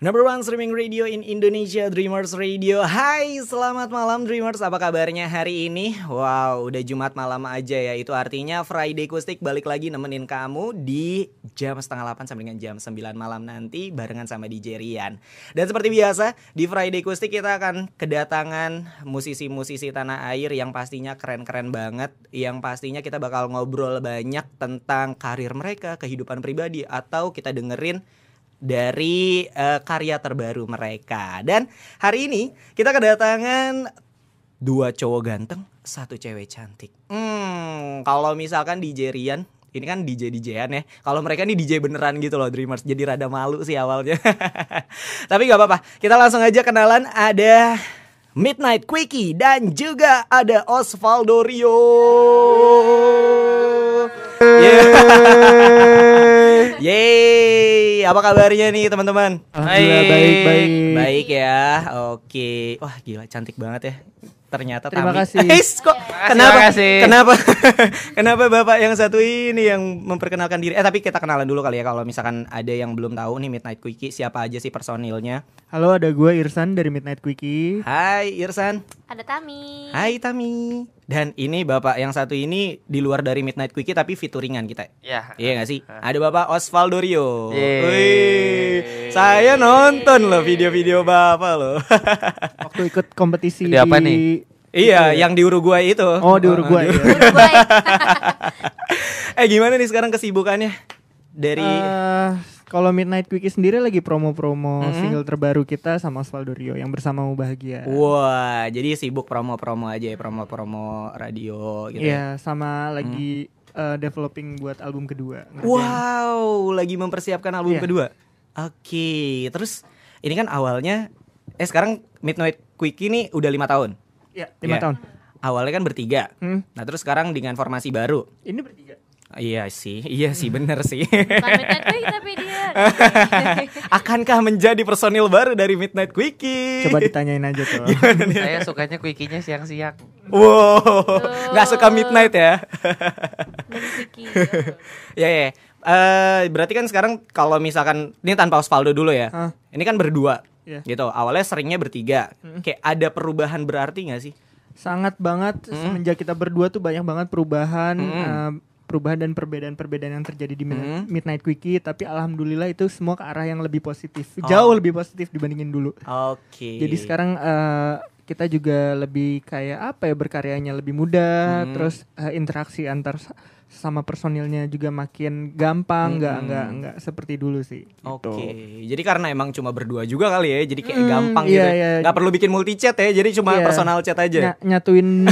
Number one streaming radio in Indonesia, Dreamers Radio. Hai, selamat malam Dreamers. Apa kabarnya hari ini? Wow, udah Jumat malam aja ya. Itu artinya Friday Kustik balik lagi nemenin kamu di jam setengah 8 sampai dengan jam 9 malam nanti barengan sama DJ Rian. Dan seperti biasa, di Friday Kustik kita akan kedatangan musisi-musisi tanah air yang pastinya keren-keren banget. Yang pastinya kita bakal ngobrol banyak tentang karir mereka, kehidupan pribadi, atau kita dengerin dari uh, karya terbaru mereka. Dan hari ini kita kedatangan dua cowok ganteng, satu cewek cantik. Hmm, kalau misalkan DJ Rian ini kan DJ DJan ya. Kalau mereka nih DJ beneran gitu loh Dreamers. Jadi rada malu sih awalnya. Tapi nggak apa-apa. Kita langsung aja kenalan ada Midnight Quickie dan juga ada Osvaldo Rio. Apa kabarnya nih teman-teman? Alhamdulillah baik baik. Baik ya. Oke. Wah, gila cantik banget ya. Ternyata Terima Tami. kasih. Eh, kok kenapa? Terima kasih. Kenapa? kenapa Bapak yang satu ini yang memperkenalkan diri? Eh, tapi kita kenalan dulu kali ya kalau misalkan ada yang belum tahu nih Midnight Quickie siapa aja sih personilnya. Halo ada gue Irsan dari Midnight Quickie. Hai Irsan. Ada Tami. Hai Tami. Dan ini Bapak yang satu ini di luar dari Midnight Quickie tapi featuringan kita. Ya. Iya gak sih? Ada Bapak Osvaldo Rio. Yeay. Wih, saya nonton loh video-video Bapak loh. Waktu ikut kompetisi Di apa nih? iya, yang di Uruguay itu. Oh di Uruguay. ya. Uruguay. eh gimana nih sekarang kesibukannya? Dari Eh, kalau Midnight Quickie sendiri lagi promo-promo Mhm. single terbaru kita sama Osvaldo Rio yang bersamamu bahagia. Wah, jadi sibuk promo-promo aja ya, promo-promo radio gitu. ya. Iya, sama lagi eh, developing buat album kedua. Ngerjain. Wow, lagi mempersiapkan album Iya. kedua. Oke, terus ini kan awalnya eh sekarang Midnight Quickie ini udah lima tahun. Iya, lima Iya. tahun. Awalnya kan bertiga. Hmm, Nah, terus sekarang dengan formasi baru. ini bertiga. Iya sih, iya sih bener sih. Bukan Midnight Quickie tapi dia. Akankah menjadi personil baru dari Midnight Quickie? Coba ditanyain aja tuh. Saya sukanya quickie-nya siang-siang. Wow, nggak suka midnight ya? Ya ya. Eh, berarti kan sekarang kalau misalkan ini tanpa Osvaldo dulu ya. Hah? Ini kan berdua. Iya. Gitu. Awalnya seringnya bertiga. Kayak ada perubahan berarti nggak sih? Sangat banget semenjak kita berdua tuh banyak banget perubahan Mm. eh, perubahan dan perbedaan-perbedaan yang terjadi di Mm. Midnight, Midnight Quickie tapi alhamdulillah itu semua ke arah yang lebih positif. Jauh lebih positif dibandingin dulu. Oke. Jadi sekarang eh, kita juga lebih kayak apa ya berkaryanya lebih mudah, Hmm. terus eh, interaksi antar sama personilnya juga makin gampang, nggak Hmm. nggak nggak seperti dulu sih. Oke, gitu. jadi karena emang cuma berdua juga kali ya, jadi kayak Hmm, gampang iya, gitu. ya. iya. Nggak perlu bikin multi chat ya, jadi cuma Iya. personal chat aja. Ny- nyatuin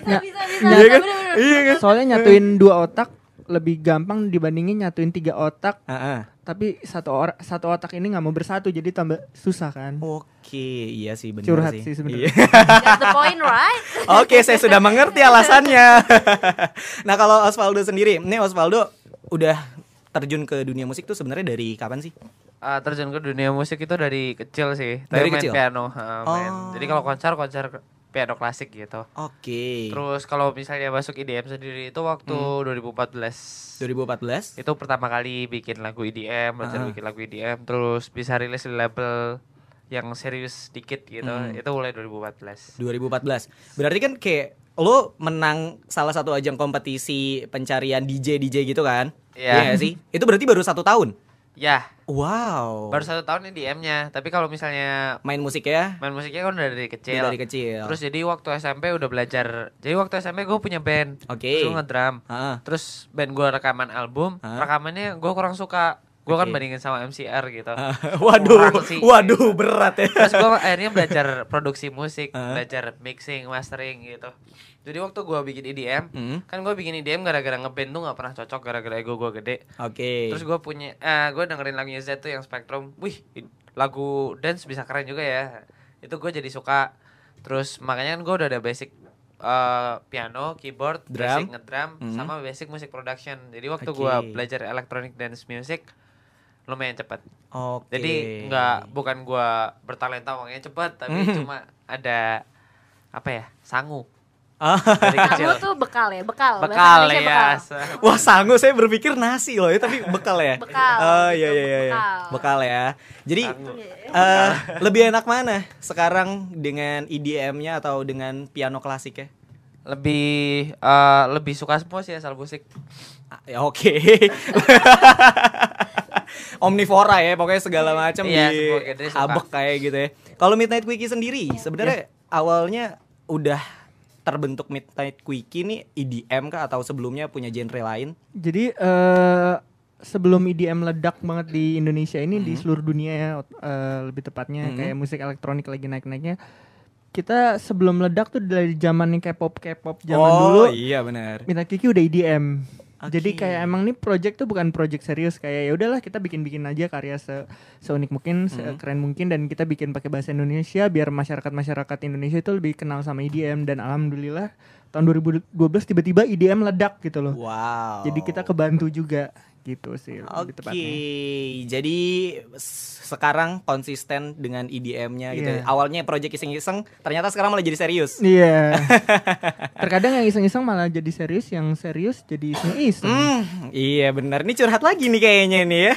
Bisa bisa bisa. Iya kan? bener-bener. Iya kan? soalnya nyatuin dua otak lebih gampang dibandingin nyatuin tiga otak Heeh. Tapi satu orang satu otak ini nggak mau bersatu jadi tambah susah kan Oke, iya sih benar Curhat sih. sih sebenarnya. Iya. The point right? Oke, saya sudah mengerti alasannya. nah, kalau Osvaldo sendiri, ini Osvaldo udah terjun ke dunia musik tuh sebenarnya dari kapan sih? Ah, terjun ke dunia musik itu dari kecil sih. Dari main kecil? piano, ah, main. Oh. Jadi kalau konser konser piano klasik gitu. Oke. Terus kalau misalnya masuk IDM sendiri itu waktu Hmm. 2014. 2014. Itu pertama kali bikin lagu IDM, belajar Ah. bikin lagu IDM, terus bisa rilis di label yang serius dikit gitu. Hmm. Itu mulai 2014. 2014. Berarti kan kayak lo menang salah satu ajang kompetisi pencarian DJ DJ gitu kan? Iya. nggak sih? Itu berarti baru satu tahun. Ya, Wow. baru satu tahun IDM-nya. Tapi kalau misalnya main musik ya main musiknya kan udah dari kecil. dari kecil. Terus jadi waktu SMP udah belajar. Jadi waktu SMP gue punya band. Oke. Terus gue ngedrum. Heeh. Terus band gue rekaman album. Hah? Rekamannya gue kurang suka. Gue kan Oke. bandingin sama MCR gitu. waduh, Kurang sih. waduh berat ya. Terus gue akhirnya belajar produksi musik, Hah? belajar mixing, mastering gitu. Jadi waktu gue bikin EDM, Hmm, kan gue bikin EDM gara-gara ngeband tuh gak pernah cocok gara-gara ego gue gede. Oke. Terus gue punya, eh gue dengerin lagunya Z tuh yang Spectrum. Wih, lagu dance bisa keren juga ya. Itu gue jadi suka. Terus makanya kan gue udah ada basic eh, piano, keyboard, Drum. basic ngedrum, Mhm. sama basic music production. Jadi waktu Oke. gue belajar electronic dance music lumayan cepet. Oke. Jadi nggak bukan gua bertalenta uangnya cepet, tapi Mhm. cuma ada apa ya sangu. Dari kecil. Sangu tuh bekal ya, bekal. Bekal ya. bekal. Wah sangu saya berpikir nasi loh ya tapi bekal ya. Bekal, Oh iya gitu, iya iya. bekal. Bekal ya. Jadi eh, lebih enak mana sekarang dengan EDM-nya atau dengan piano klasik ya? Lebih eh, lebih suka semua sih asal musik. Ah, Ya oke. Omnivora ya, pokoknya segala macam Iya, di semua genre suka. abek kayak gitu ya. Kalau Midnight Quickie sendiri sebenarnya awalnya udah terbentuk Midnight Quickie nih EDM kah atau sebelumnya punya genre lain? Jadi eh sebelum EDM meledak banget di Indonesia ini di seluruh dunia ya eh, lebih tepatnya Mhm. kayak musik elektronik lagi naik-naiknya. Kita sebelum meledak tuh dari zaman K-pop K-pop zaman oh, dulu iya benar. Midnight Kiki udah EDM. Jadi Oke. kayak emang nih project tuh bukan project serius kayak ya udahlah kita bikin-bikin aja karya se seunik mungkin, Mhm. keren mungkin dan kita bikin pakai bahasa Indonesia biar masyarakat-masyarakat Indonesia itu lebih kenal sama EDM dan alhamdulillah tahun 2012 tiba-tiba EDM meledak gitu loh. Wow. Jadi kita kebantu juga gitu sih Oke, tepatnya. jadi sekarang konsisten dengan EDM-nya gitu. Iya. Awalnya project iseng-iseng, ternyata sekarang malah jadi serius. Iya. Terkadang yang iseng-iseng malah jadi serius, yang serius jadi iseng-iseng. Hmm, iya benar. Ini curhat lagi nih kayaknya nih ya.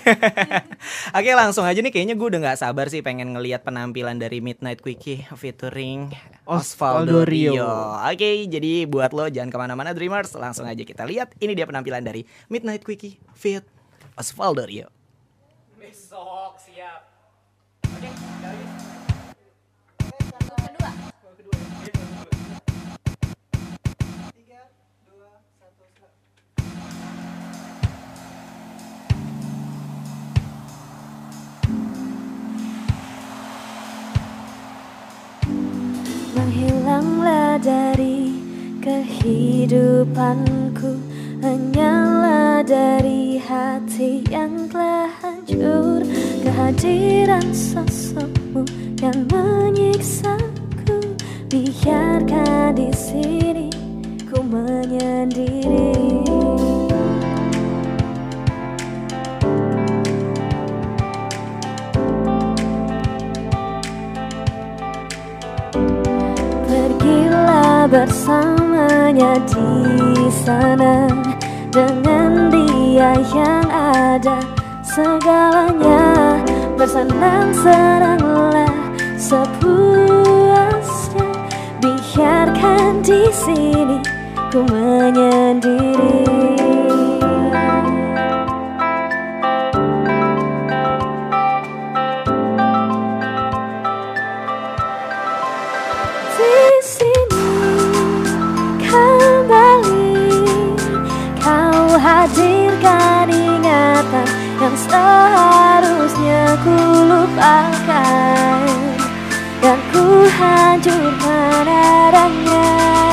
Oke langsung aja nih kayaknya gue udah nggak sabar sih pengen ngelihat penampilan dari Midnight Quickie featuring Osvaldo Rio. Rio. Oke, jadi buat lo jangan ke mana-mana Dreamers, langsung aja kita lihat. Ini dia penampilan dari Midnight Quickie Osvaldo Rio. Besok siap. Menghilanglah dari kehidupanku Hanyalah dari hati yang telah hancur. Kehadiran sosokmu yang menyiksaku. Biarkan di sini ku menyendiri. Pergilah bersamanya di sana Dengan dia yang ada segalanya Bersenang-senanglah sepuasnya. Biarkan di sini ku menyendiri yang seharusnya ku lupakan dan ku hancurkan adanya.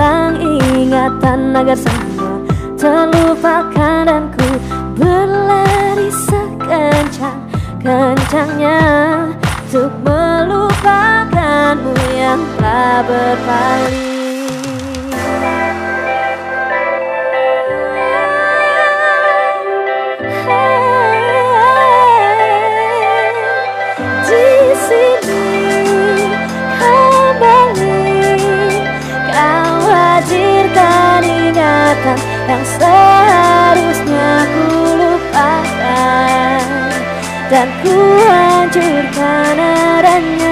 Hilang ingatan agar semua terlupakan dan ku berlari sekencang kencangnya untuk melupakanmu yang telah berpaling yang seharusnya ku lupakan dan ku hancurkan adanya.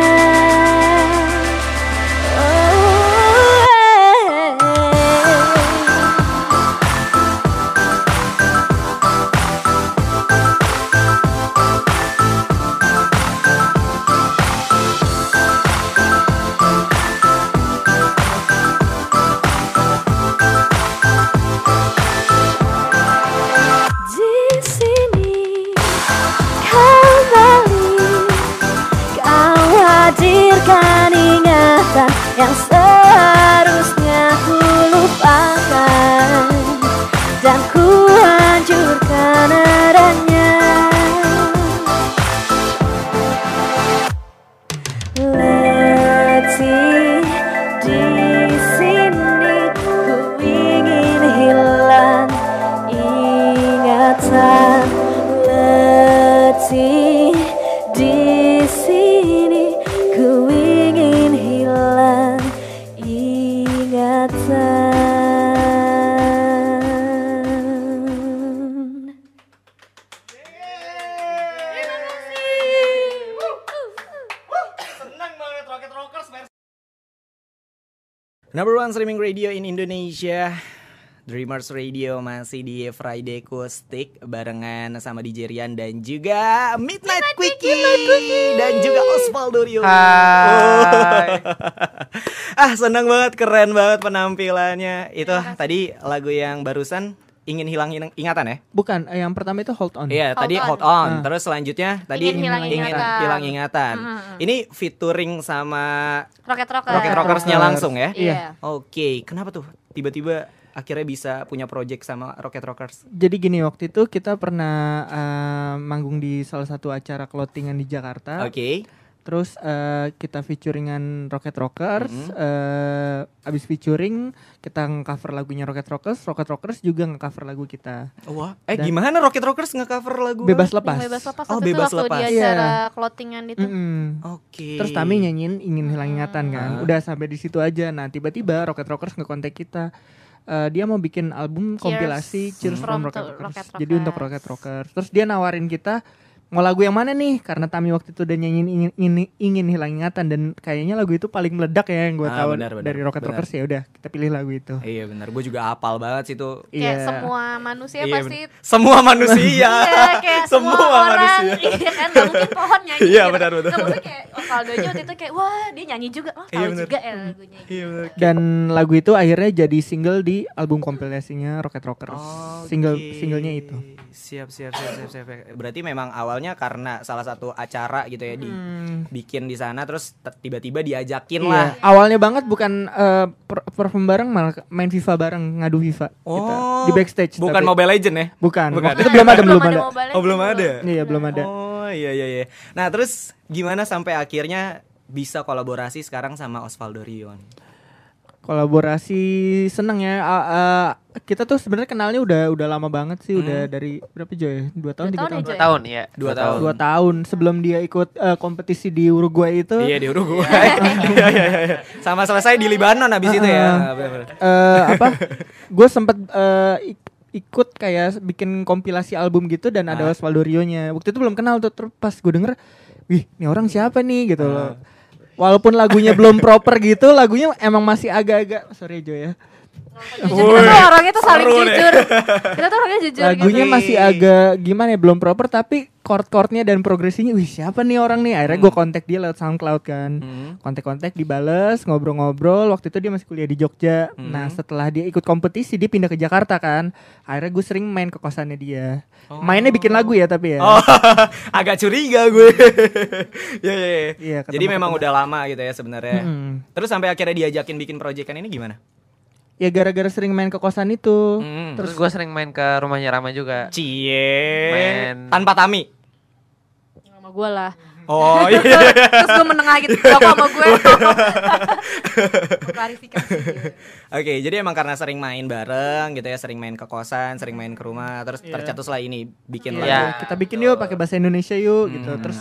Number one streaming radio in Indonesia Dreamers Radio masih di Friday Acoustic barengan sama DJ Rian dan juga Midnight, Quickie dan juga Osvaldo Rio. Hai. ah senang banget, keren banget penampilannya. Itu tadi lagu yang barusan ingin hilang ing- ingatan ya? Bukan, eh, yang pertama itu hold on. Iya, Hold tadi on. hold on. Ah. Terus selanjutnya tadi Ingin hilang ingatan. hilang ingatan. Mm-mm. Ini featuring sama Rocket Rocker. Rocket Rockersnya Rockers. langsung ya? Iya. Oke, kenapa tuh tiba-tiba akhirnya bisa punya project sama Rocket Rockers? Jadi gini waktu itu kita pernah eh, manggung di salah satu acara clothingan di Jakarta. Oke. Terus eh, kita featuringan Rocket Rockers. Mhm. eh, abis featuring kita nge-cover lagunya Rocket Rockers. Rocket Rockers juga nge-cover lagu kita. Wah, eh Dan- gimana Rocket Rockers nge-cover lagu? Bebas lepas. bebas lepas Oh, bebas waktu lepas. di acara clothingan itu. Mm-mm. Oke. Terus Tami nyanyiin ingin hilang ingatan kan. Ah. Udah sampai di situ aja. Nah, tiba-tiba Rocket Rockers nge-kontak kita. Eh, dia mau bikin album Cheers kompilasi Cheers from from, Rocket Rockers. Rocket Jadi untuk Rockers. Rocket Rockers. Terus dia nawarin kita mau lagu yang mana nih? Karena Tami waktu itu udah nyanyiin ingin, ingin, ingin hilang ingatan dan kayaknya lagu itu paling meledak ya yang gue Ah, tahu benar, benar, dari Rocket. Rockers ya udah kita pilih lagu itu. Iya benar, gue juga hafal banget sih itu. Kayak Iya. semua manusia Iya, pasti semua manusia. Iya, kayak semua, Semua orang manusia. Iya kan, gak mungkin pohon nyanyi Iya, gitu. benar, benar. Maksudnya kayak Osvaldo aja waktu itu kayak Wah dia nyanyi juga, oh tahu Iya, benar. juga ya lagunya Iya benar. Dan lagu itu akhirnya jadi single di album kompilasinya Rocket Rockers. Oke. Single singlenya itu. Siap, siap, siap, siap, siap. Berarti memang awalnya karena salah satu acara gitu ya di Hmm. bikin di sana terus tiba-tiba diajakin Iya, lah. awalnya banget bukan eh, per- perform bareng malah main FIFA bareng ngadu FIFA kita Oh, di backstage. Bukan tapi- Mobile Legend ya? Bukan. Bukan. Waktu itu belum ada belum ada. Oh, belum ada. Iya belum ada. Oh, iya iya iya. Nah, terus gimana sampai akhirnya bisa kolaborasi sekarang sama Osvaldo Rion? Kolaborasi seneng ya. Ah, ah, kita tuh sebenarnya kenalnya udah udah lama banget sih. Udah Hmm. dari berapa Joy? Dua tahun Dua tiga tahun tahun. ya, Joy? tahun ya Dua tahun. Dua tahun sebelum dia ikut eh, kompetisi di Uruguay itu. Iya di Uruguay. Iya iya iya. Sama selesai di Libanon habis itu ya. Ah, eh apa? Gue sempet ik- ikut kayak bikin kompilasi album gitu dan ada Ah. Osvaldo Rio-nya. Waktu itu belum kenal tuh terus pas gue denger, wih, ini orang siapa nih gitu loh. Walaupun lagunya belum proper gitu, lagunya emang masih agak-agak sorry Jo ya. Jujur, kita tuh orangnya tuh saling seru deh. jujur Kita tuh orangnya jujur Lagunya gitu masih agak gimana ya, belum proper tapi chord-chordnya dan progresinya, wih siapa nih orang nih? Akhirnya gue kontak dia lewat SoundCloud kan. Hmm. kontak-kontak dibales ngobrol-ngobrol waktu itu dia masih kuliah di Jogja Hmm. nah setelah dia ikut kompetisi dia pindah ke Jakarta kan akhirnya gue sering main ke kosannya dia mainnya bikin lagu ya tapi ya Oh, agak curiga gue. Iya iya iya. Iya, Jadi ketemu- memang udah lama gitu ya sebenarnya. Mm-mm. Terus sampai akhirnya diajakin bikin proyekan ini gimana? Ya gara-gara sering main ke kosan itu Hmm. terus gue sering main ke rumahnya Rama juga Cie. Main. Tanpa Tami. Sama gue lah Oh iya. Terus gue menengah gitu Jawab sama gue Klarifikasi gitu. Oke, jadi emang karena sering main bareng gitu ya, sering main ke kosan, sering main ke rumah, terus tercetuslah ini bikin Iya. lagu. Kita bikin yuk pakai bahasa Indonesia yuk gitu Hmm. terus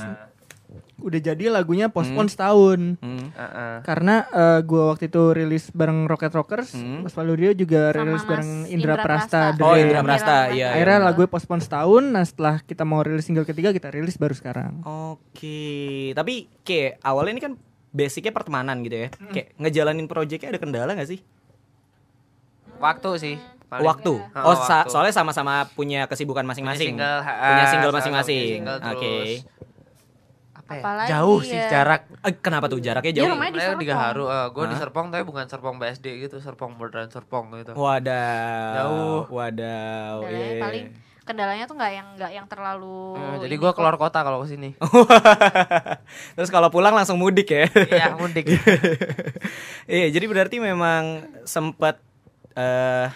udah jadi lagunya postpone setahun Hmm. Heeh. karena eh, gua waktu itu rilis bareng Rocket Rockers, Hmm. Mas Valorio juga Sama rilis Mas bareng Indra, Indra Prasta. Prasta. Oh, dari- Indra Prasta, iya. Akhirnya iya. lagu postpone setahun, nah setelah kita mau rilis single ketiga kita rilis baru sekarang. Oke, tapi kayak awalnya ini kan basicnya pertemanan gitu ya. Kayak ngejalanin proyeknya ada kendala gak sih? waktu sih paling. Waktu. Ha, Oh, sa- waktu. soalnya sama-sama punya kesibukan Punya masing-masing. single, Punya single masing-masing. Oke. terus apa ya? Apalagi jauh sih ya. jarak Eh, kenapa tuh jaraknya Dia jauh? rumahnya di Sebenarnya di Serpong. Gaharu, gue di? Serpong tapi bukan Serpong BSD gitu, Serpong beneran Serpong gitu. Wadaw. Jauh. Wadaw. Lah ya, iya. paling kendalanya tuh nggak yang nggak yang terlalu Eh, jadi gue kok. keluar kota kalau ke sini. Terus kalau pulang langsung mudik ya. Iya mudik. Iya, jadi berarti memang sempat eh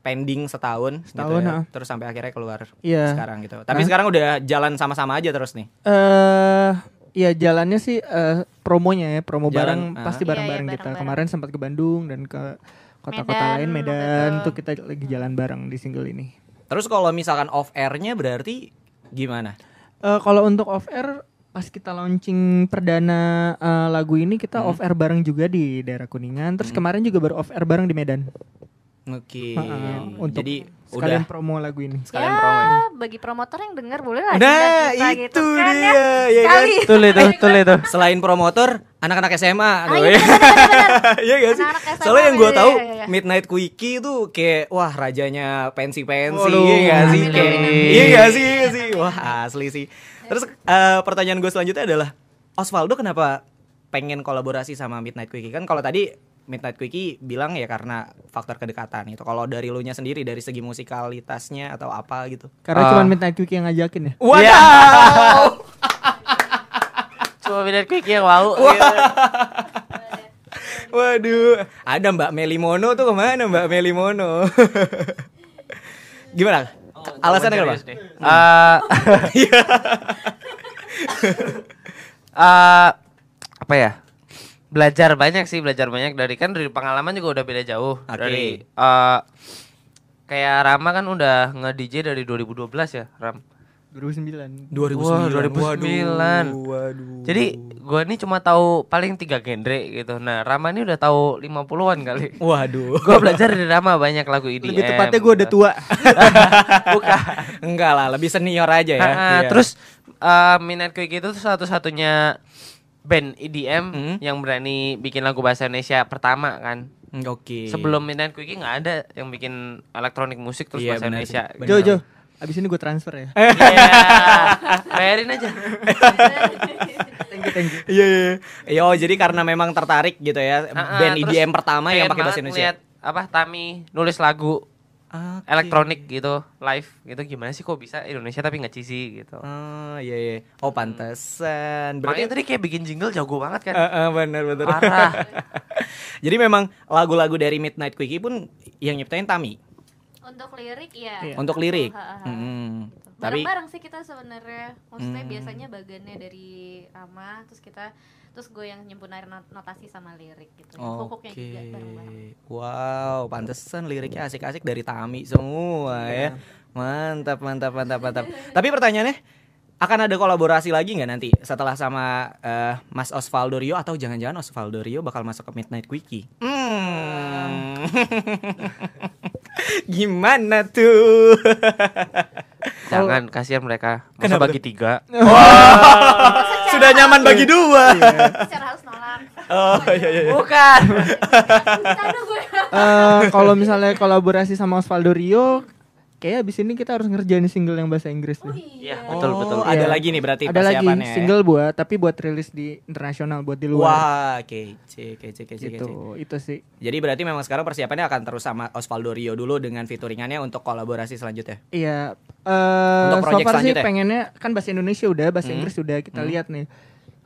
pending setahun, Setahun, gitu ya. terus sampai akhirnya keluar Iya. sekarang gitu. Tapi sekarang udah jalan sama-sama aja terus nih. Eh ya jalannya sih eh, promonya ya, promo Jalan, bareng ah. pasti Iya, iya, bareng-bareng kita. bareng-bareng. Kemarin sempat ke Bandung dan ke kota-kota lain Medan betul. tuh kita lagi jalan bareng di single ini. Terus kalau misalkan off airnya berarti gimana? Eh kalau untuk off air pas kita launching perdana eh, lagu ini kita Hmm. off air bareng juga di daerah Kuningan. Terus kemarin juga baru off air bareng di Medan. Oke. Heeh, untuk jadi sekalian udah promo lagu ini. sekalian ya, promo. ya. bagi promotor yang dengar boleh lah Nah, itu gitu kan dia, ya. ya kan? Tuh itu, tuh itu. Selain promotor, anak-anak SMA, Ah, aduh, iya, ya. Iya gak sih? SMA, Soalnya yang gue iya, tahu iya, iya. Midnight Quickie tuh kayak wah rajanya pensi-pensi, iya gak sih? Kayak, amin, amin. iya gak sih? Iya sih? Wah asli sih. Terus eh, pertanyaan gue selanjutnya adalah Osvaldo kenapa pengen kolaborasi sama Midnight Quickie? Kan kalau tadi Midnight Quickie bilang ya karena faktor kedekatan itu. Kalau dari lu nya sendiri dari segi musikalitasnya atau apa gitu? Karena Ah. cuma Midnight Quickie yang ngajakin ya. Waduh. Cuma beda quick yang mau. Waduh, ada Mbak Melimono tuh ke mana Mbak Melimono? Gimana? Alasannya kenapa? Eh, eh, apa ya? Belajar banyak sih, belajar banyak dari kan dari pengalaman juga udah beda jauh. Oke. Dari eh, kayak Rama kan udah nge-DJ dari 2012 ya, Ram. 2009. 2009. Wah, 2009. Waduh, waduh. Jadi gua ini cuma tahu paling tiga genre gitu. Nah, Rama ini udah tahu 50-an kali. waduh. Gua belajar dari Rama banyak lagu EDM. Lebih tepatnya gue udah gitu. tua. Bukan. Enggak lah, lebih senior aja ya. Ah, Iya. Terus uh, Minat Quick itu tuh satu-satunya band EDM Hmm. yang berani bikin lagu bahasa Indonesia pertama kan. Oke. Sebelum Minat Quick nggak ada yang bikin elektronik musik terus Iya, bahasa benar Indonesia. sih. Benar. Jo Jo, abis ini gue transfer ya. Iya. Bayarin aja. thank you thank you. Iya, iya. Iya, oh, jadi karena memang tertarik gitu ya, Ah, ah, band EDM pertama yang pakai bahasa Indonesia. ngeliat apa Tami nulis lagu Oke. elektronik gitu live gitu gimana sih kok bisa Indonesia tapi nggak cheesy gitu. Oh, iya iya. Oh, pantesan. Makanya Berarti tadi kayak bikin jingle jago banget kan. Eh, eh, benar benar. Parah. Jadi memang lagu-lagu dari Midnight Quickie pun yang nyiptain Tami Untuk lirik ya. Iya. untuk lirik. Ha, ha, ha. Hmm. Tapi Bareng-bareng sih kita sebenarnya. Maksudnya Hmm. biasanya bagiannya dari Rama, terus kita terus gue yang nyempurnain not- notasi sama lirik gitu. Pokoknya Oke. juga bareng-bareng. Wow, pantesan liriknya asik-asik dari Tami semua ya. Mantap, mantap, mantap, mantap. Tapi pertanyaannya akan ada kolaborasi lagi nggak nanti setelah sama eh, Mas Osvaldo Rio atau jangan-jangan Osvaldo Rio bakal masuk ke Midnight Quickie? Hmm. Gimana tuh? Jangan kasihan mereka. Masa Kenapa bagi tiga. Sudah nyaman bagi dua. Secara harus nolak. Oh iya iya. iya. Bukan. Eh, kalau misalnya kolaborasi sama Osvaldo Rio, kayak abis ini kita harus ngerjain single yang bahasa Inggris nih. Iya, betul betul. Oh, Ada Iya. lagi nih berarti Ada lagi ya? single buat, tapi buat rilis di internasional buat di luar. Wah, kece, kece, kece, kece. gitu, itu sih. Jadi berarti memang sekarang persiapannya akan terus sama Osvaldo Rio dulu dengan featuringannya untuk kolaborasi selanjutnya. Iya. Eh Untuk so project far sih selanjutnya? pengennya kan bahasa Indonesia udah, bahasa Hmm. Inggris udah kita Hmm. lihat nih.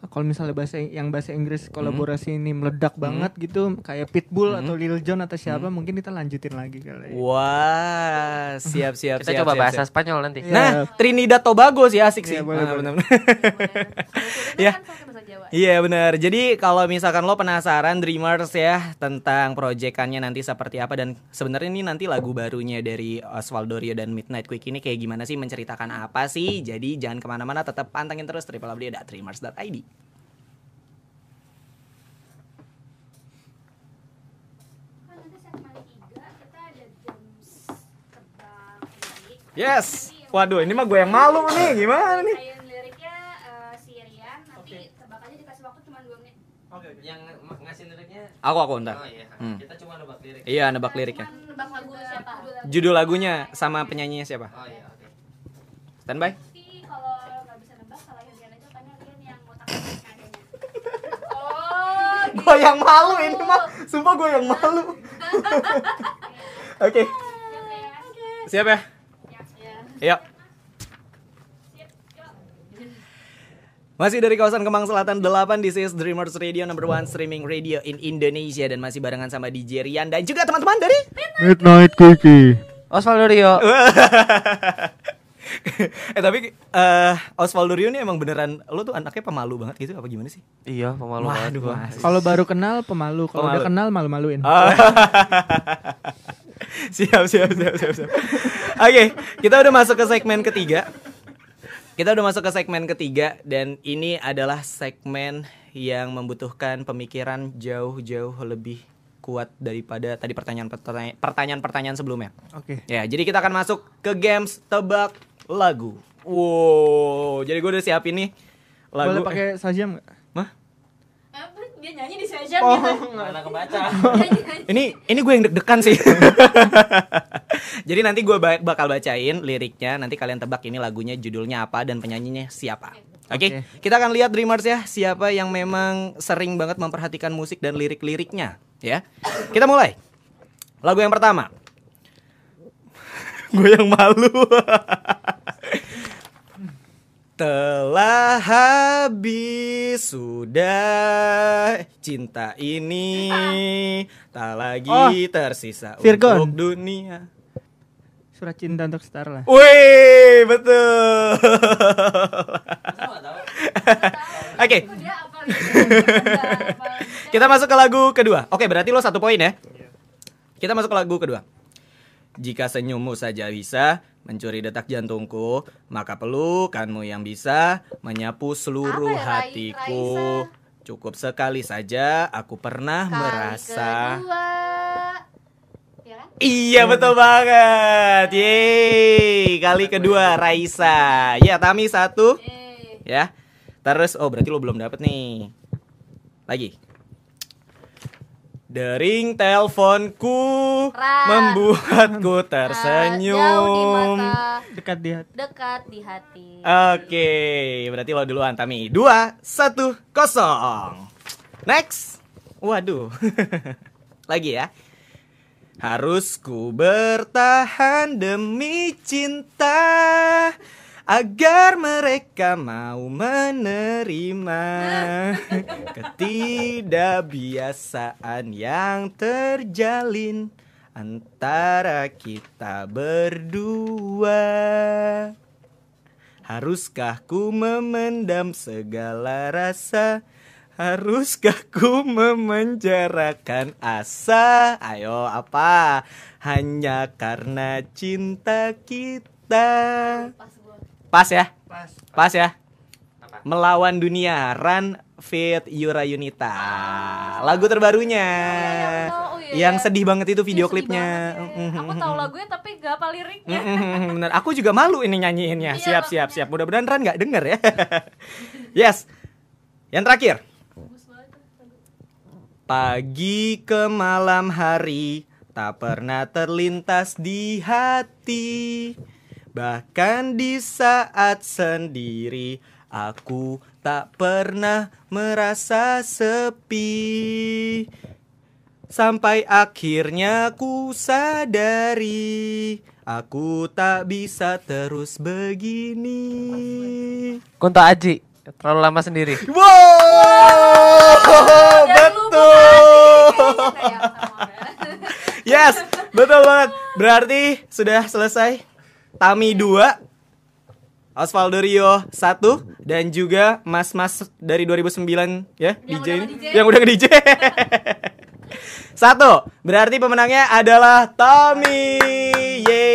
Kalau misalnya bahasa yang bahasa Inggris Hmm. kolaborasi ini meledak banget gitu, kayak Pitbull atau Lil Jon atau siapa, mungkin kita lanjutin lagi kali. Wah, siap siap Kita siap. coba siap, bahasa siap. Spanyol nanti. Iya. Nah, Trinidad Tobago sih asik sih. Iya, boleh, Ah, boleh. benar-benar. Iya. Ya. Iya benar. Jadi kalau misalkan lo penasaran Dreamers ya tentang proyekannya nanti seperti apa dan sebenarnya ini nanti lagu barunya dari Osvaldo Rio dan Midnight Quick ini kayak gimana sih menceritakan apa sih? Jadi jangan ke mana-mana, tetap pantengin terus www.dreamers.id. Yes. Waduh, ini mah gue yang malu nih. Gimana nih? Kayak liriknya eh, si Rian, nanti tebakannya dikasih waktu cuma 2 menit. Yang ng- ngasih liriknya Aku aku ntar. Oh iya. Hmm. Kita cuma nebak lirik. Iya, nebak liriknya. Cuman nebak lagu siapa. Judul lagunya sama penyanyinya siapa? Oh iya, oke. Standby. Otak adanya. Oh, Gue yang malu ini mah. Sumpah gue yang malu. Oke. gitu ya. Siap ya? Ya, ya. Yuk. Masih dari kawasan Kemang Selatan 8 This is Dreamers Radio number one streaming radio in Indonesia Dan masih barengan sama DJ Rian Dan juga teman-teman dari Midnight Quickie. Osvaldo Rio. Eh tapi eh Osvaldo Rio ini emang beneran Lo tuh anaknya pemalu banget gitu apa gimana sih? iya, pemalu banget gua. Mas. Kalau baru kenal pemalu, kalau udah kenal malu-maluin. Oh. siap, siap, siap, siap, siap. Oke, kita udah masuk ke segmen ketiga. Kita udah masuk ke segmen ketiga dan ini adalah segmen yang membutuhkan pemikiran jauh-jauh lebih kuat daripada tadi pertanyaan-pertanyaan pertanyaan-pertanyaan sebelumnya. Oke. Ya, jadi kita akan masuk ke games tebak lagu. Wow, jadi gue udah siapin nih lagu. Boleh pakai sajam nggak? Mah? Apa? Dia nyanyi di session Oh, gitu. Mana kebaca. Ini ini gue yang deg-degan sih. Jadi nanti gue ba- bakal bacain liriknya, nanti kalian tebak ini lagunya judulnya apa dan penyanyinya siapa. Oke, Oke. kita akan lihat Dreamers ya, siapa yang memang sering banget memperhatikan musik dan lirik-liriknya, ya. Kita mulai. Lagu yang pertama. gue yang malu. Telah habis sudah cinta ini tak lagi Oh, tersisa Virgon. untuk dunia. Surat cinta untuk setara lah. Wih, betul. Oke, apa gitu? kita masuk ke lagu kedua. Oke, berarti lo satu poin ya. Kita masuk ke lagu kedua. Jika senyummu saja bisa mencuri detak jantungku, maka pelukanmu yang bisa menyapu seluruh Apa ya, hatiku. Raisa? Cukup sekali saja aku pernah Kali merasa. kedua. Ya kan? Iya betul banget. Yeay, kali kedua Raisa. Ya, Tami satu. Ya. Terus oh berarti lo belum dapet nih. Lagi. Dering teleponku Ra. membuatku Ah, Jauh di tersenyum. mata, Dekat di hati. dekat di hati. Oke, berarti lo duluan Tami. Dua, satu, kosong. Next. Waduh. Lagi ya. Harus ku bertahan demi cinta agar mereka mau menerima ketidakbiasaan yang terjalin antara kita berdua. Haruskah ku memendam segala rasa? Haruskah ku memenjarakan asa? Ayo apa? Hanya karena cinta kita. pas ya? Pas. Pas ya? Melawan dunia Run Fit Yura Yunita. Lagu terbarunya. Oh, Yang sedih banget itu video klipnya. ya. Aku tahu lagunya tapi gak apa liriknya. Bener, aku juga malu ini nyanyiinnya. Iya, Siap, siap, siap. Mudah-mudahan Ran nggak denger ya. yes. Yang terakhir. Pagi ke malam hari tak pernah terlintas di hati. Bahkan di saat sendiri aku tak pernah merasa sepi. Sampai akhirnya ku sadari Aku tak bisa terus begini Kunto Aji. Terlalu lama sendiri. Wow, betul. Yes, betul banget. Berarti sudah selesai. Tami 2, Osvaldo Rio 1 dan juga Mas-mas dari 2009 ya, Yang DJ, udah yang udah nge-DJ. Satu, berarti pemenangnya adalah Tami. Yeay.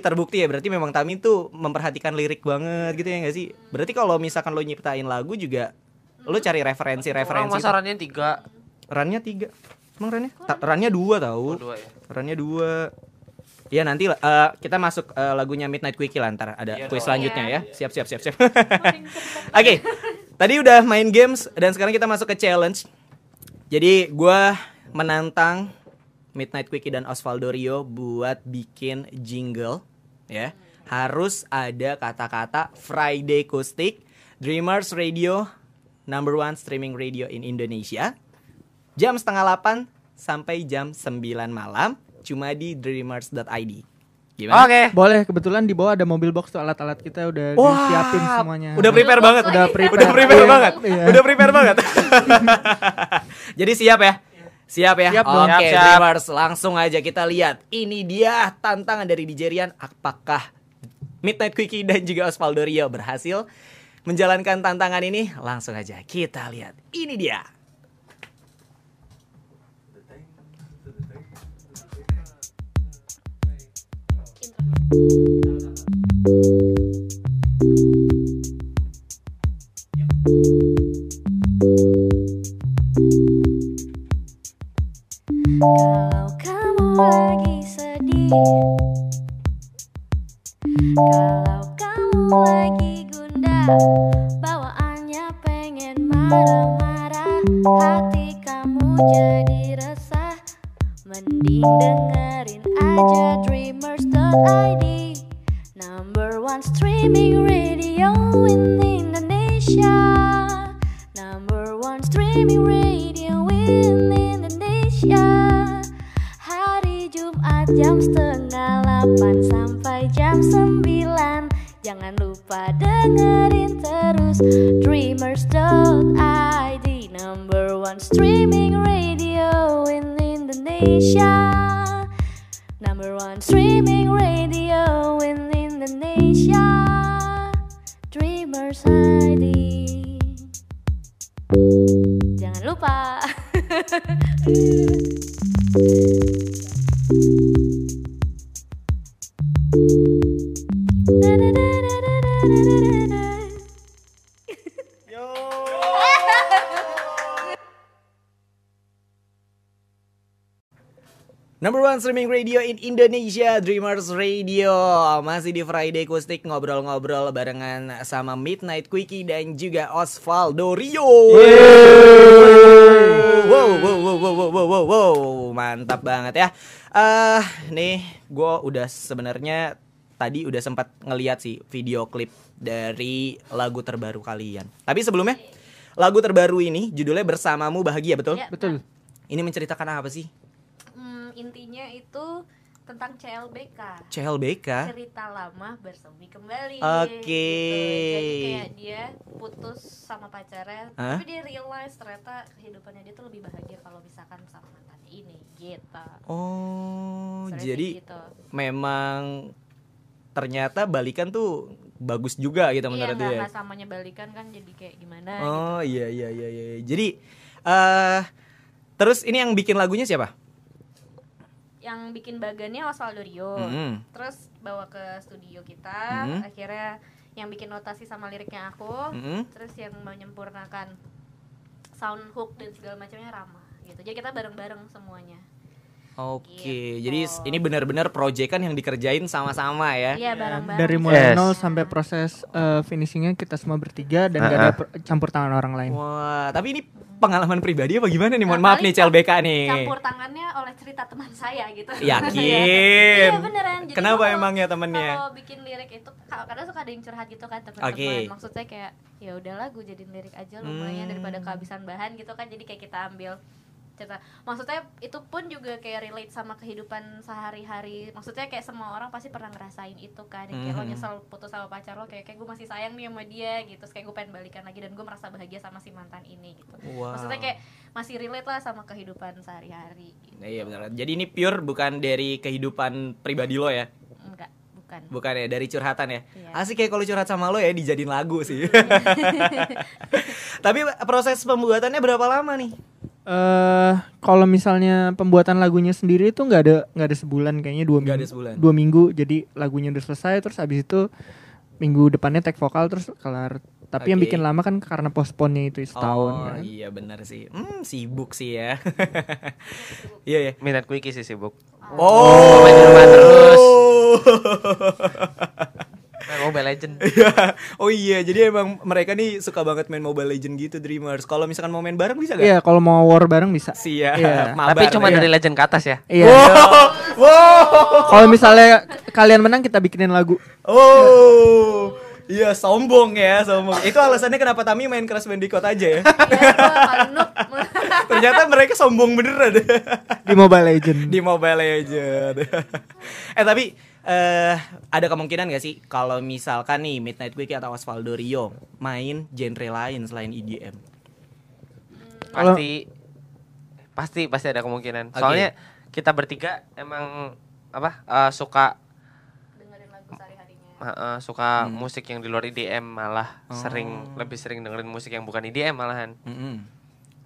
Terbukti ya, berarti memang Tami tuh memperhatikan lirik banget gitu ya nggak sih? Berarti kalau misalkan lo nyiptain lagu juga lo cari Orang referensi-referensi. masarannya tiga. Rannya tiga. Emang rannya? Ta- rannya dua tahu. Oh, dua ya. Rannya dua. Ya nanti eh, kita masuk eh, lagunya Midnight Quickie lah ntar ada Iya kuis dong. selanjutnya ya. Siap siap siap siap. Oke. Tadi udah main games dan sekarang kita masuk ke challenge. Jadi gua menantang Midnight Quickie dan Osvaldo Rio buat bikin jingle ya. Harus ada kata-kata Friday Acoustic Dreamers Radio number one streaming radio in Indonesia jam setengah 8 sampai jam 9 malam cuma di dreamers.id. Gimana? Oke. Boleh, kebetulan di bawah ada mobil box tuh alat-alat kita udah Wah, disiapin semuanya. Udah prepare banget. Udah prepare. Udah prepare Iya, banget. Udah prepare banget. Jadi siap ya? Siap ya? Siap. Oke, siap. Dreamers, langsung aja kita lihat. Ini dia tantangan dari DJ Rian. Apakah Midnight Quickie dan juga Osvaldo Rio berhasil menjalankan tantangan ini? Langsung aja kita lihat. Ini dia. Kalau Number one streaming radio in Indonesia, Dreamers Radio. Masih di Friday Kustik ngobrol-ngobrol barengan sama Midnight Quickie dan juga Osvaldo Rio. Wow, wow, wow, wow, wow, wow, wow, wow. mantap banget ya. Eh, nih, gue udah sebenarnya tadi udah sempat ngeliat sih video klip dari lagu terbaru kalian. Tapi sebelumnya, lagu terbaru ini judulnya Bersamamu Bahagia, betul? Ya, Betul. Ini menceritakan apa sih? Hmm, intinya itu tentang CLBK. CLBK. cerita lama bersemi kembali Oke. gitu. jadi kayak dia putus sama pacarnya Hah? tapi dia realize ternyata kehidupannya dia tuh lebih bahagia kalau misalkan sama mantannya ini gitu Oh, jadi gitu. memang ternyata balikan tuh bagus juga gitu iya menurut dia. nggak samanya balikan kan jadi kayak gimana Oh iya iya iya iya. Jadi eh terus ini yang bikin lagunya siapa? yang bikin bagannya Osvaldo Rio Mm-mm. terus bawa ke studio kita Mhm. akhirnya yang bikin notasi sama liriknya aku Mm-mm. terus yang menyempurnakan sound hook dan segala macamnya Rama gitu jadi kita bareng-bareng semuanya Oke, Gitu. jadi ini benar-benar proyek kan yang dikerjain sama-sama ya. iya bareng-bareng Dari mulai Yes. nol sampai proses eh, finishingnya kita semua bertiga dan gak ada Uh-uh. per- campur tangan orang lain. Wah, tapi ini pengalaman pribadi apa gimana nih? Mohon Nah, maaf nih CLBK nih. campur tangannya oleh cerita teman saya gitu Yakin? iya beneran Jadi Kenapa kalau- emang ya temennya? kalau bikin lirik itu ka- kadang suka ada yang curhat gitu kan teman-teman Oke. maksudnya kayak ya udahlah gue jadiin lirik aja lumayan Hmm. daripada kehabisan bahan gitu kan jadi kayak kita ambil cerita maksudnya itu pun juga kayak relate sama kehidupan sehari-hari maksudnya kayak semua orang pasti pernah ngerasain itu kan kayak lo Mhm. nyesel putus sama pacar lo kayak kayak gue masih sayang nih sama dia gitu Terus kayak gue pengen balikan lagi dan gue merasa bahagia sama si mantan ini gitu Wow. maksudnya kayak masih relate lah sama kehidupan sehari-hari gitu. Nah, iya benar. Jadi ini pure bukan dari kehidupan pribadi lo ya. enggak bukan Bukan ya dari curhatan ya. Iya. Asik kayak kalau curhat sama lo ya dijadiin lagu sih. Tapi proses pembuatannya berapa lama nih? Eh kalau misalnya pembuatan lagunya sendiri itu nggak ada nggak ada sebulan kayaknya dua ada minggu sebulan. dua minggu jadi lagunya udah selesai terus habis itu minggu depannya tag vokal terus kelar tapi yang Oke. bikin lama kan karena postpone itu setahun oh, kan. iya benar sih. Hmm, sibuk sih ya. Iya ya. Minat quickie sih sibuk. Oh. Main di rumah terus. Main Mobile Legend. Iya. oh iya, jadi emang mereka nih suka banget main Mobile Legend gitu Dreamers. Kalau misalkan mau main bareng bisa gak? Iya kalau mau war bareng bisa Siap. Iya. Mabar Tapi cuma ya. dari Legend ke atas ya. iya Wow. wow. kalau misalnya kalian menang kita bikinin lagu Oh. Iya, sombong ya, sombong. Itu alasannya kenapa Tami main Crash Bandicoot aja ya. Iya. Ternyata mereka sombong beneran di Mobile Legend di Mobile Legend. eh tapi eh ada kemungkinan gak sih kalau misalkan nih Midnight Quickie atau Osvaldo Rio main genre lain selain EDM? Pasti pasti pasti ada kemungkinan Oke. soalnya kita bertiga emang apa eh, suka dengerin lagu sehari-harinya eh, eh, suka Hmm. musik yang di luar IDM malah Oh. sering lebih sering dengerin musik yang bukan IDM malahan Mm-mm.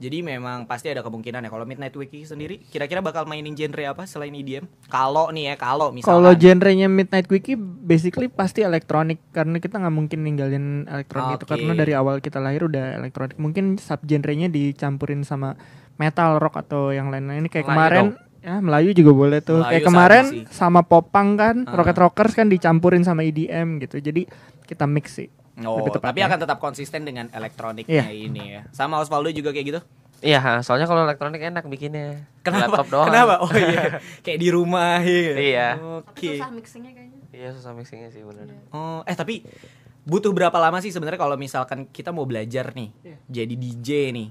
Jadi memang pasti ada kemungkinan ya kalau Midnight Quickie sendiri kira-kira bakal mainin genre apa selain EDM? Kalau nih ya, kalau misalkan Kalau genrenya Midnight Quickie basically pasti elektronik karena kita nggak mungkin ninggalin elektronik itu Oke. karena dari awal kita lahir udah elektronik. Mungkin sub genrenya dicampurin sama metal, rock atau yang lain-lain. Kayak Melayu kemarin ya Melayu juga boleh tuh. Melayu Kayak kemarin sih. sama popang kan, Ah. rocket rockers kan dicampurin sama EDM gitu. Jadi kita mix sih. Oh, tapi akan tetap konsisten dengan elektroniknya Iya. ini ya. Sama Osvaldo juga kayak gitu? iya soalnya kalau elektronik enak bikinnya Kenapa? laptop doang Kenapa? Oh iya. kayak di rumah ya. Iya. tapi Oke. susah mixingnya kayaknya iya susah mixingnya sih bener Oh, eh tapi butuh berapa lama sih sebenarnya kalau misalkan kita mau belajar nih Iya. jadi DJ nih?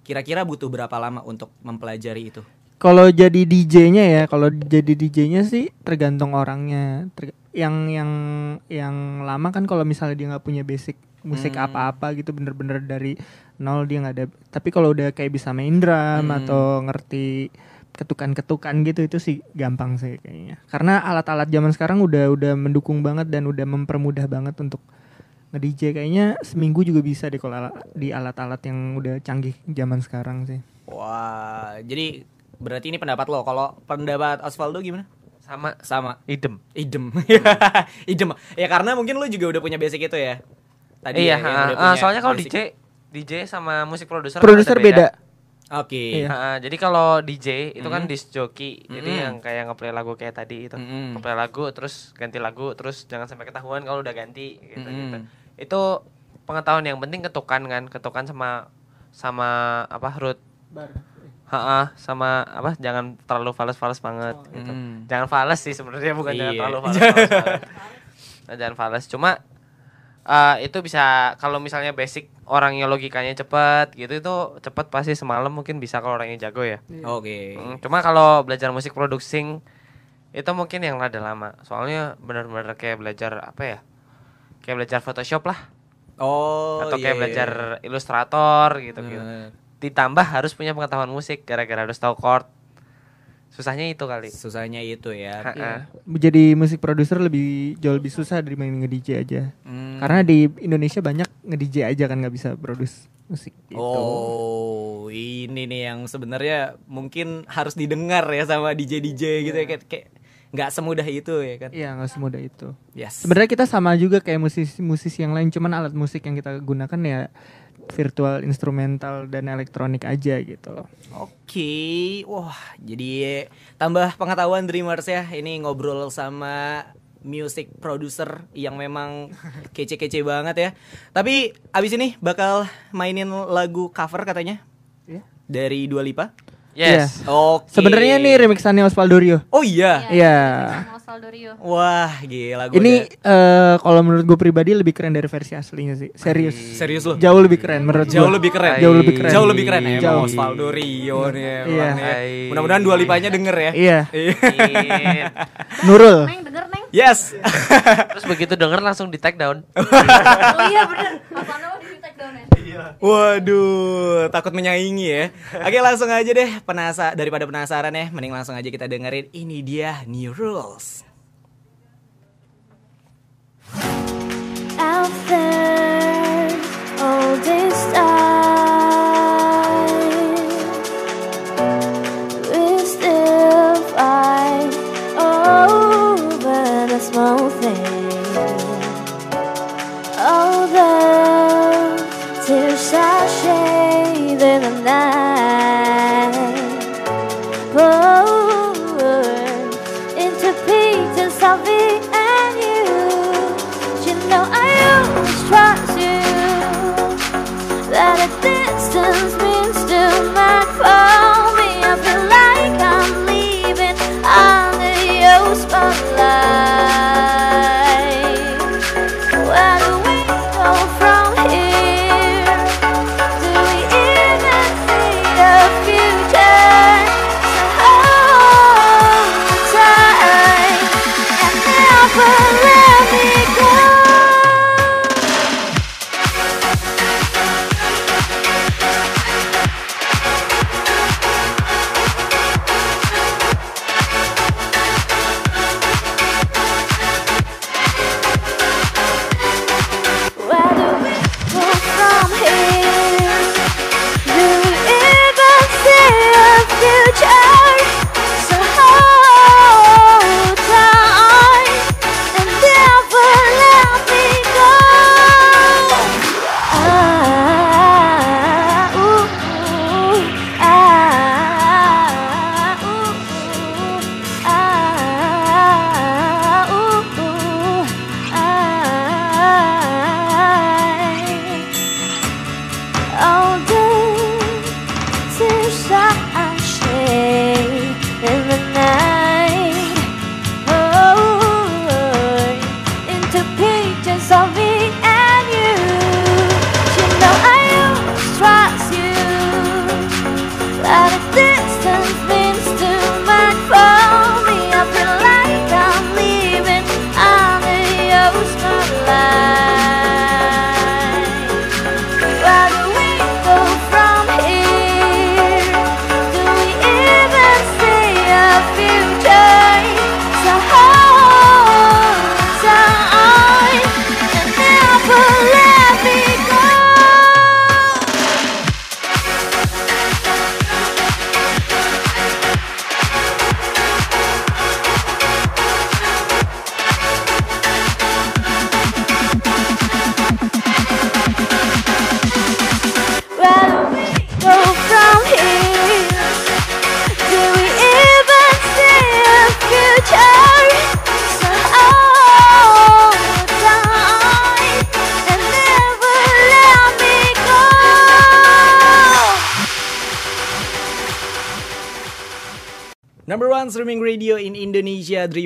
Kira-kira butuh berapa lama untuk mempelajari itu? Kalau jadi DJ-nya ya, kalau jadi DJ-nya sih tergantung orangnya. Ter- yang yang yang lama kan kalau misalnya dia nggak punya basic musik Hmm. apa-apa gitu bener-bener dari nol dia nggak ada. Tapi kalau udah kayak bisa main drum Hmm. atau ngerti ketukan-ketukan gitu itu sih gampang sih kayaknya. Karena alat-alat zaman sekarang udah udah mendukung banget dan udah mempermudah banget untuk nge-DJ kayaknya seminggu juga bisa deh kalau ala- di alat-alat yang udah canggih zaman sekarang sih. Wah, jadi berarti ini pendapat lo. Kalau pendapat Osvaldo gimana? sama Sama. idem Idem. Idem. Ya karena mungkin lo juga udah punya basic itu ya. Tadi iya ya, yang ha, udah punya soalnya kalau. DJ DJ sama musik produser Produser ada beda. Oke. Iya. Ha, jadi kalau DJ itu kan Mm. disc jockey, jadi Mm. yang kayak ngeplay lagu kayak tadi itu, Mm-mm. ngeplay lagu terus ganti lagu terus jangan sampai ketahuan kalau udah ganti gitu, gitu. Mm-mm. Itu pengetahuan yang penting ketukan kan, ketukan sama sama apa root, ha, sama apa jangan terlalu fales-fales banget gitu. Mm. Jangan fales sih sebenarnya bukan jangan Iya. terlalu fales. Nah, jangan fales, cuma eh, itu bisa kalau misalnya basic orangnya logikanya cepet gitu itu cepet pasti semalam mungkin bisa kalau orangnya jago ya. Oke. Mm, Cuma kalau belajar musik producing itu mungkin yang rada lama. Soalnya benar-benar kayak belajar apa ya? Kayak belajar Photoshop lah Oh, atau iya, kayak iya. belajar ilustrator gitu gitu. Bener. Ditambah harus punya pengetahuan musik gara-gara harus tahu chord. Susahnya itu kali. Susahnya itu ya. Iya. Jadi musik produser lebih jauh lebih susah dibanding nge-DJ aja. Hmm. Karena di Indonesia banyak nge-DJ aja kan nggak bisa produce musik gitu. Oh, ini nih yang sebenarnya mungkin harus didengar ya sama DJ DJ gitu ya kayak kayak nggak semudah itu ya kan. Iya nggak semudah itu. Yes. Sebenarnya kita sama juga kayak musisi-musisi yang lain, cuman alat musik yang kita gunakan ya virtual instrumental dan elektronik aja gitu loh. Oke, wah jadi tambah pengetahuan Dreamers ya. Ini ngobrol sama music producer yang memang kece-kece banget ya. Tapi abis ini bakal mainin lagu cover katanya Iya. dari Dua Lipa. Yes. Oke. Sebenarnya nih remixannya Osvaldo Rio. Oh iya. Iya. sama Osvaldo Rio Wah, gila gua Ini eh, kalau menurut gue pribadi lebih keren dari versi aslinya sih. Serius. serius loh. Jauh lebih keren menurut Jauh gua. lebih keren. Jauh lebih keren. Jauh lebih keren ya. Jauh. Emang Osvaldo Rio nih Iya. Mudah-mudahan Dua Lipanya denger ya. Iya. Iya. Nurul. Neng denger Neng Yes. Terus begitu denger langsung di take down. oh iya bener Mas di take down ya Waduh, takut menyaingi ya. Oke, langsung aja deh. Penasa daripada penasaran ya, mending langsung aja kita dengerin. Ini dia New Rules. out there all this time.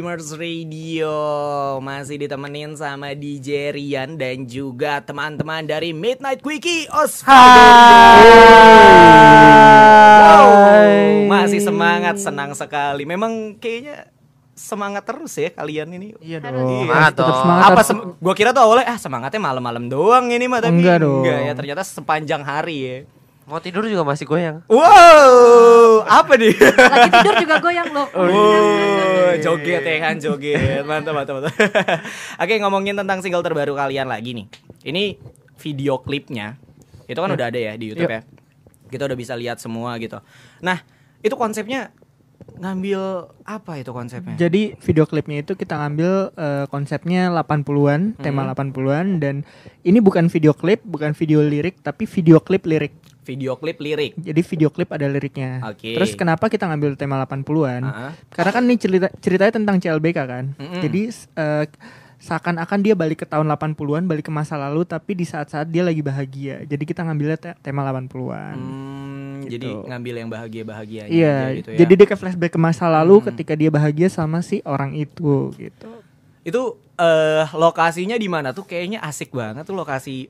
Dreamers Radio Masih ditemenin sama DJ Rian dan juga teman-teman dari Midnight Quickie Osvaldo Wow, Masih semangat, senang sekali Memang kayaknya semangat terus ya kalian ini Iya dong. Semangat Tetap dong. semangat. apa sem- gua kira tuh awalnya ah semangatnya malam-malam doang ini mah tapi Enggak dong. ya ternyata sepanjang hari ya. Mau tidur juga masih goyang. Wow, apa nih? Lagi tidur juga goyang loh. Oh, joget ya kan, joget. Mantap, mantap, mantap. Oke, ngomongin tentang single terbaru kalian lagi nih. Ini video klipnya. Itu kan udah ada ya di YouTube ya. Kita udah bisa lihat semua gitu. Nah, itu konsepnya ngambil apa itu konsepnya? Jadi video klipnya itu kita ngambil eh, konsepnya 80-an, tema Hmm. 80-an dan ini bukan video klip, bukan video lirik tapi video klip lirik. Video klip lirik. Jadi video klip ada liriknya. Oke. Terus kenapa kita ngambil tema 80-an? Ah. Karena kan ini cerita ceritanya tentang CLBK kan. Mm-mm. Jadi eh, seakan-akan dia balik ke tahun 80-an, balik ke masa lalu tapi di saat-saat dia lagi bahagia. Jadi kita ngambilnya te- tema 80-an. Hmm, Gitu. jadi ngambil yang bahagia-bahagia Iya, gitu ya. jadi dia ke flashback ke masa lalu Hmm. ketika dia bahagia sama si orang itu gitu. Itu eh lokasinya di mana tuh kayaknya asik banget tuh lokasi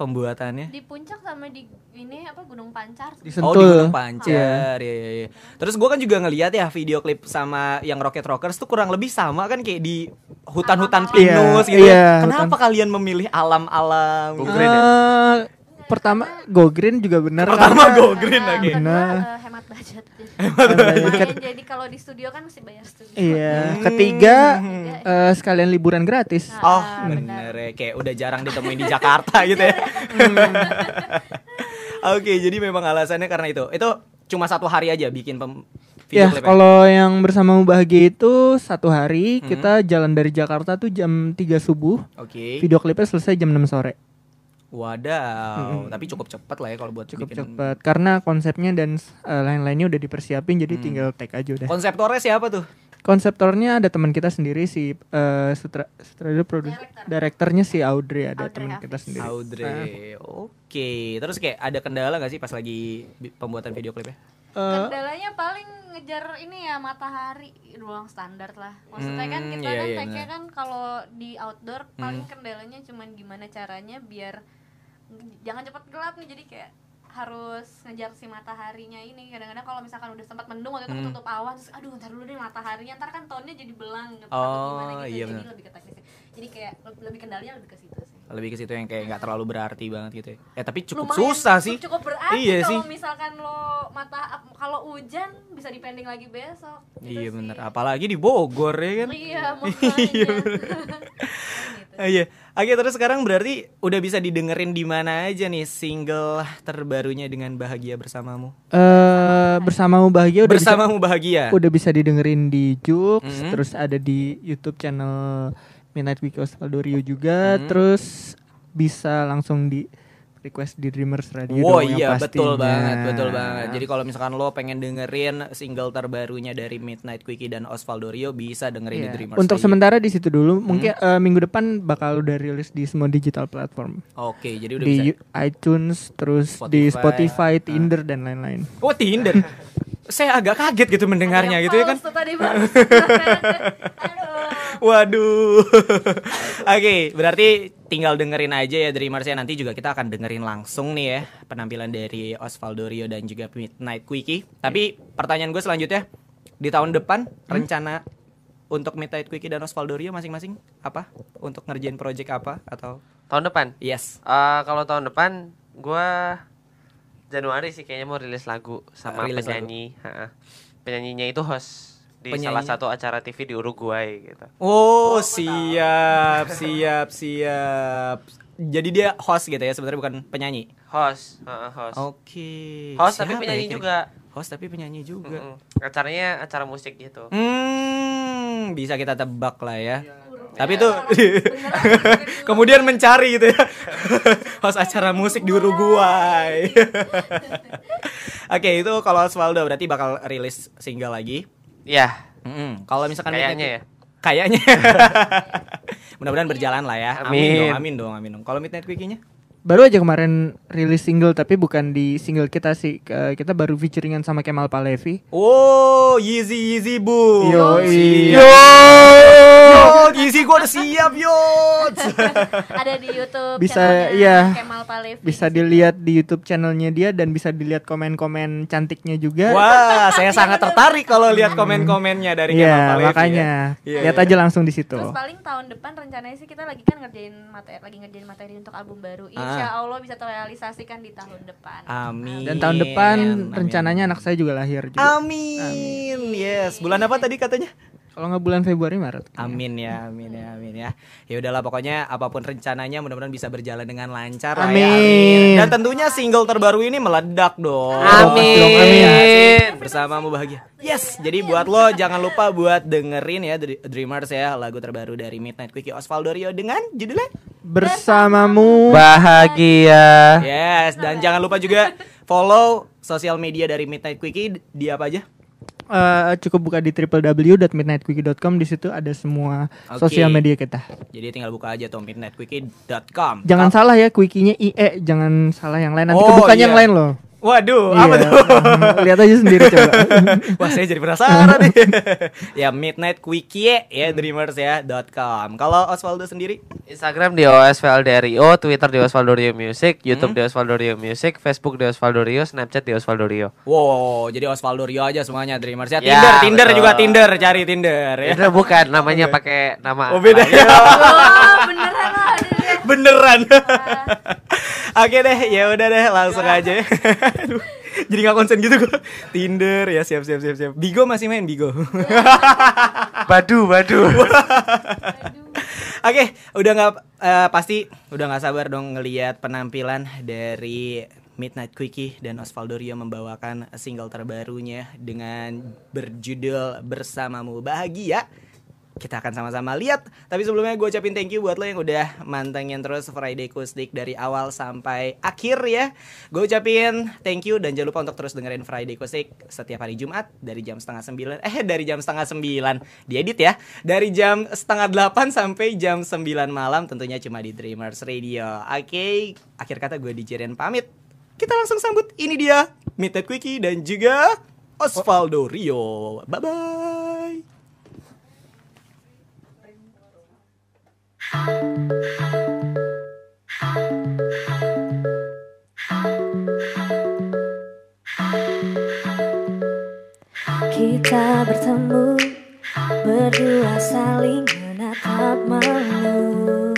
pembuatannya. Di puncak sama di ini apa Gunung Pancar. Di Oh di Sentul. Gunung Pancar, iya. iya, iya. Terus gue kan juga ngeliat ya video klip sama yang Rocket Rockers tuh kurang lebih sama kan kayak di hutan-hutan pinus Iya, gitu. ya. iya, Kenapa hutan. kalian memilih alam-alam? Gitu? Pertama go green juga benar. Pertama karena- go green Nah, lagi. kedua, Nah. eh, hemat budget. budget. Makanya jadi kalau di studio kan mesti bayar studio. Iya. Hmm. Ketiga eh, sekalian liburan gratis. Oh Ah, bener ya Kayak udah jarang ditemuin di Jakarta gitu ya Oke jadi memang alasannya karena itu Itu cuma satu hari aja bikin pem video Ya, klipnya? kalau yang bersamamu bahagia itu satu hari Hmm. kita jalan dari Jakarta tuh jam 3 subuh. Oke Video klipnya selesai jam 6 sore. Wadaw Tapi cukup cepat lah ya kalau buat Cukup bikin cepet karena konsepnya dan eh, lain-lainnya udah dipersiapin jadi Hmm. tinggal take aja udah. Konseptornya siapa tuh? Konseptornya ada teman kita sendiri si eh, sutra, sutradara produser direkturnya si Audrey ada teman kita sendiri. Audrey Oke Terus kayak ada kendala gak sih pas lagi pembuatan video klipnya? Eh, Kendalanya paling ngejar ini ya matahari ruang standar lah. Maksudnya kan Hmm, kita iya, kan iya, take-nya kan kalau di outdoor paling Hmm. kendalanya cuman gimana caranya biar jangan cepat gelap nih jadi kayak harus ngejar si mataharinya ini. Kadang-kadang kalau misalkan udah sempat mendung waktu itu Hmm. ketutup awan terus aduh ntar dulu deh mataharinya ntar kan tonnya jadi belang. Gitu, Oh, atau gimana gitu. iya jadi benar. lebih ke teknisnya jadi kayak lebih, kendalanya lebih ke situ sih. Lebih ke situ yang kayak nggak terlalu berarti banget gitu ya. Eh tapi cukup Lumayan susah cukup- sih. cukup berarti Iya kalau sih. misalkan lo mata kalau hujan bisa dipending lagi besok. Gitu Iya sih. bener Apalagi di Bogor ya kan? Iya makanya. Ah, Iya. Oke, terus sekarang berarti udah bisa didengerin di mana aja nih single terbarunya dengan bahagia bersamamu. eh, bersamamu bahagia udah bisa- Bersamamu bahagia. udah bisa didengerin di Jux, Mhm. terus ada di YouTube channel Midnight Wiki Osvaldo Rio juga, Mhm. terus bisa langsung di request di Dreamers Radio Wow dong yang iya betul banget betul banget. Jadi kalau misalkan lo pengen dengerin single terbarunya dari Midnight Quickie dan Osvaldo Rio bisa dengerin di Iya. Dreamers. Untuk Radio. sementara di situ dulu, Hmm. mungkin eh, minggu depan bakal udah rilis di semua digital platform. Oke, jadi udah Di bisa. ITunes, terus di Spotify. Spotify, Tinder dan lain-lain. Oh Tinder. Saya agak kaget gitu mendengarnya gitu ya kan. Tadi. Aduh. Waduh. Oke, berarti tinggal dengerin aja ya Dreamers ya. Nanti juga kita akan dengerin langsung nih ya penampilan dari Osvaldo Rio dan juga Midnight Quickie. Tapi pertanyaan gue selanjutnya di tahun depan rencana untuk Midnight Quickie dan Osvaldo Rio masing-masing apa? Untuk ngerjain project apa atau Tahun depan. yes? Eh, kalau tahun depan gua Januari sih kayaknya mau rilis lagu sama Rilis lagu. penyanyi. Ha-ha. Penyanyinya itu host di Penyanyinya? salah satu acara TV di Uruguay gitu. Oh, siap, siap, siap. Jadi dia host gitu ya, sebenarnya bukan penyanyi. Host, ha-ha, host. Oke. Host tapi Siapa penyanyi ya juga. Host tapi penyanyi juga. Mm-mm. Acaranya acara musik gitu. Hmm, bisa kita tebak lah ya. Tapi itu kemudian mencari gitu ya. Host acara musik di Uruguay. Oke, itu kalau Osvaldo berarti bakal rilis single lagi. Iya, Mm-mm. Kalau misalkan kayaknya ya. Kayaknya. Mudah-mudahan berjalan lah ya. Amin, Amin. dong, amin dong, amin dong. Kalau Midnight Quickie-nya? Baru aja kemarin rilis single tapi bukan di single kita sih. Ke- Kita baru featuringan sama Kemal Palevi. Oh, Yeezy Yeezy Bu. Yo, iya. Yo, Yeezy gua udah siap, yo. Ada di YouTube Bisa, iya. Kemal Palevi. Bisa dilihat di YouTube channelnya dia dan bisa dilihat komen-komen cantiknya juga. Wah, saya sangat tertarik kalau lihat komen-komennya dari Kemal Iya, Palevi makanya ya. Iya, lihat iya. aja langsung di situ. Terus paling tahun depan rencananya sih kita lagi kan ngerjain materi lagi ngerjain materi untuk album baru. Insya Ah. Allah bisa terrealisasikan di tahun depan. Amin. Dan tahun depan Amin. rencananya anak saya juga lahir juga. Amin. Yes. Bulan apa tadi katanya? Kalau nggak bulan Februari Maret. Amin ya, amin ya, amin ya. Ya udahlah pokoknya apa pun rencananya mudah-mudahan bisa berjalan dengan lancar lah ya. Amin. Dan tentunya single terbaru ini meledak dong. Amin. Amin. Bersamamu bahagia. Yes. Jadi buat lo jangan lupa buat dengerin ya Dr- Dreamers ya lagu terbaru dari Midnight Quickie Osvaldo Rio dengan judulnya Bersamamu. Bahagia. Yes, dan jangan lupa juga follow sosial media dari Midnight Quickie di apa aja? Eh, cukup buka di www.midnightquickie.com di situ ada semua Oke. sosial media kita. Jadi tinggal buka aja tuh midnightquickie.com. Jangan salah ya quickie-nya IE, jangan salah yang lain. Nanti Oh, kebukanya yang iya. lain loh. Waduh, apa Iya. tuh? Lihat aja sendiri coba. Wah saya jadi penasaran nih Ya Midnight Quickie ya Dreamers ya .com Kalau Osvaldo sendiri Instagram di osvaldorio, Twitter di Osvaldo Rio Music, YouTube di Osvaldo Rio Music, Facebook di Osvaldo Rio, Snapchat di Osvaldo Rio. Wow jadi Osvaldo Rio aja semuanya Dreamers ya Ya, Tinder Tinder betul. juga Tinder Cari Tinder ya Itu bukan namanya pakai nama. Oh beda. Oh, dia. Beneran. Oke deh ya udah deh langsung aja. Ya. Aduh, Jadi gak konsen gitu gue Tinder ya siap siap siap siap. Bigo masih main? Bigo. Badu, badu. Oke, udah nggak eh, pasti udah nggak sabar dong ngelihat penampilan dari Midnight Quickie dan Osvaldo Rio membawakan single terbarunya dengan berjudul Bersamamu Bahagia. Kita akan sama-sama lihat. Tapi sebelumnya gue ucapin thank you buat lo yang udah mantengin terus Friday Kustik dari awal sampai akhir ya. Gue ucapin thank you dan jangan lupa untuk terus dengerin Friday Kustik setiap hari Jumat dari jam setengah sembilan. Eh dari jam setengah sembilan diedit ya. Dari jam setengah delapan sampai jam sembilan malam tentunya cuma di Dreamers Radio. Oke, akhir kata gue di Jiren pamit. Kita langsung sambut ini dia Midnight Quickie dan juga Osvaldo Rio. Bye bye. Kita bertemu Berdua saling menatap malu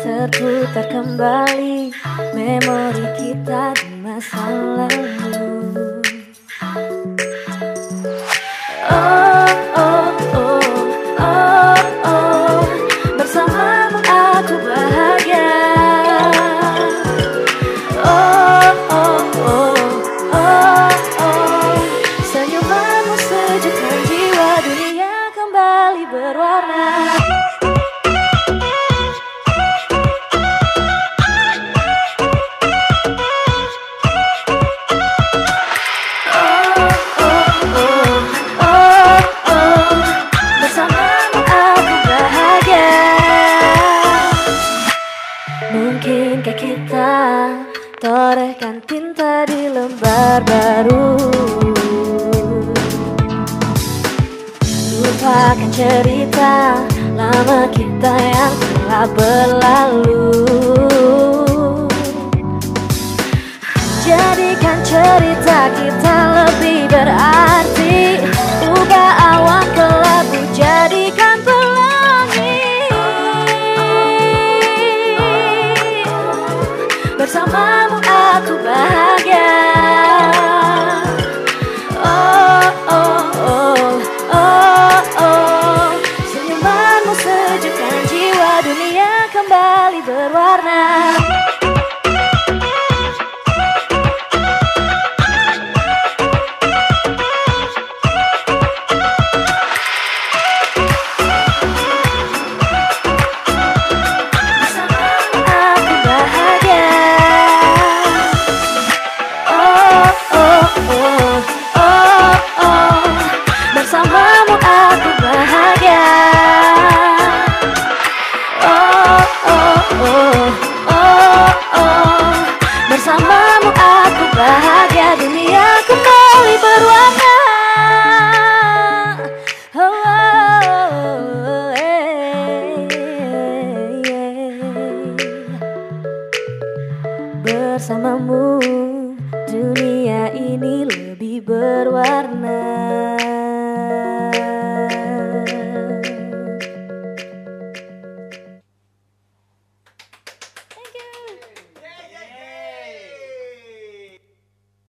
Terputar kembali Memori kita di masa lalu berlalu Jadikan cerita kita lebih berarti